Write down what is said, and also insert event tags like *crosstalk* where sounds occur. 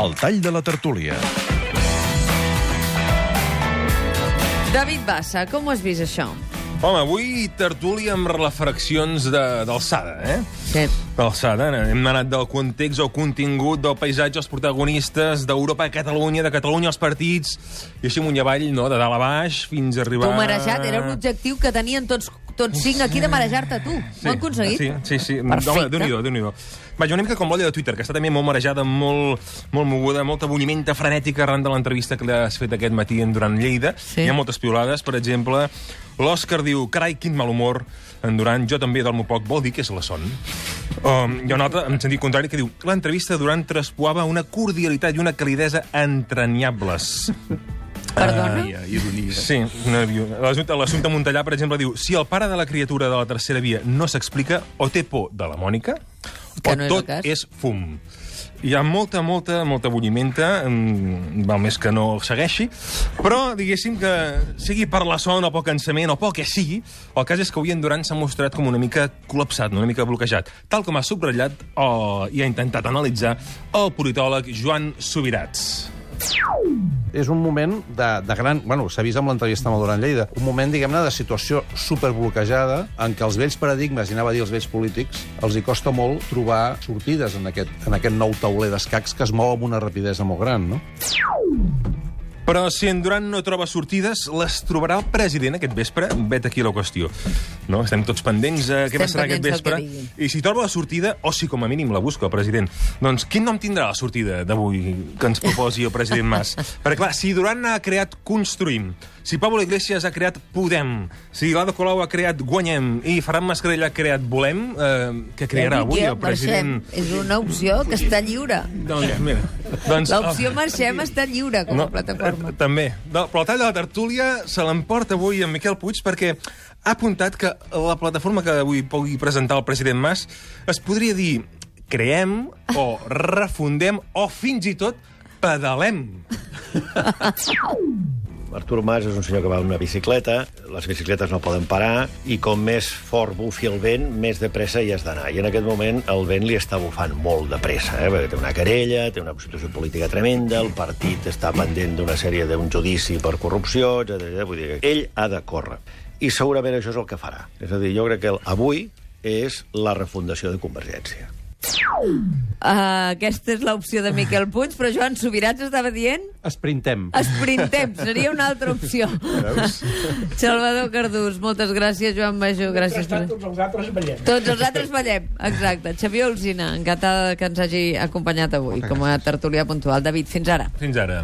El tall de la tertúlia. David Bassa, com ho has vist, això? Home, avui tertúlia amb reflexions de- d'alçada, eh? Sí. D'alçada. Hem anat del context al contingut, del paisatge als protagonistes, d'Europa a Catalunya, de Catalunya als partits, i així amunt i avall, no?, de dalt a baix, fins a arribar... Tu marejat, era un objectiu que tenien tots, tots cinc aquí de marejar-te tu. Ho han aconseguit? Sí, sí, sí. Perfecte. Déu nhi déu Vaja, una mica com l'olla de Twitter, que està també molt marejada, molt, molt moguda, molta bullimenta frenètica arran de l'entrevista que li has fet aquest matí en Durant Lleida. Sí. Hi ha moltes piolades, per exemple, l'Òscar diu, carai, quin mal humor, en Durant, jo també dormo poc, vol dir que és la son. Um, hi ha un altre, en sentit contrari, que diu, l'entrevista Durant traspoava una cordialitat i una calidesa entranyables. *laughs* Perdona? Ironia, ironia. Sí, una l'assumpte l'assumpte Montellà, per exemple, diu si el pare de la criatura de la tercera via no s'explica, o té por de la Mònica, Que o no és tot cas. és fum. Hi ha molta, molta, molta bullimenta, mm, val més que no segueixi, però diguéssim que sigui per la son o pel cansament o pel que sigui, el cas és que avui en Duran s'ha mostrat com una mica col·lapsat, una mica bloquejat, tal com ha subratllat o, i ha intentat analitzar el politòleg Joan Subirats. És un moment de, de gran... Bueno, s'ha vist amb l'entrevista amb el Duran Lleida. Un moment, diguem-ne, de situació superbloquejada en què els vells paradigmes, i anava a dir els vells polítics, els hi costa molt trobar sortides en aquest, en aquest nou tauler d'escacs que es mou amb una rapidesa molt gran, no? Però si en Duran no troba sortides, les trobarà el president aquest vespre? Vet aquí la qüestió. No? Estem tots pendents a què Estem passarà aquest vespre. I si troba la sortida, o si com a mínim la busca el president, doncs quin nom tindrà la sortida d'avui que ens proposi el president Mas? *laughs* Perquè, clar, si Duran ha creat Construïm, si Pablo Iglesias ha creat Podem, si Lado Colau ha creat Guanyem i Ferran Mascarell ha creat Volem, eh, què crearà avui el president? És una opció que està lliure. Doncs, mira, doncs, L'opció Marxem està lliure com a plataforma. eh, També. No, però el tall de la tertúlia se l'emporta avui en Miquel Puig perquè ha apuntat que la plataforma que avui pugui presentar el president Mas es podria dir creem o refundem o fins i tot pedalem. *laughs* Artur Mas és un senyor que va amb una bicicleta, les bicicletes no poden parar, i com més fort bufi el vent, més de pressa hi has d'anar. I en aquest moment el vent li està bufant molt de pressa, eh? perquè té una querella, té una situació política tremenda, el partit està pendent d'una sèrie d'un judici per corrupció, etc. Vull dir ell ha de córrer. I segurament això és el que farà. És a dir, jo crec que avui és la refundació de Convergència. Uh, aquesta és l'opció de Miquel Puig, però Joan Subirats estava dient Esprintem. esprintem, seria una altra opció. Salvador Cardús, moltes gràcies, Joan Major, gràcies. Tots els altres ballem. Tots els altres ballem, exacte. Xavier Olsina, encantada que ens hagi acompanyat avui com a tertulià puntual. David, fins ara. Fins ara.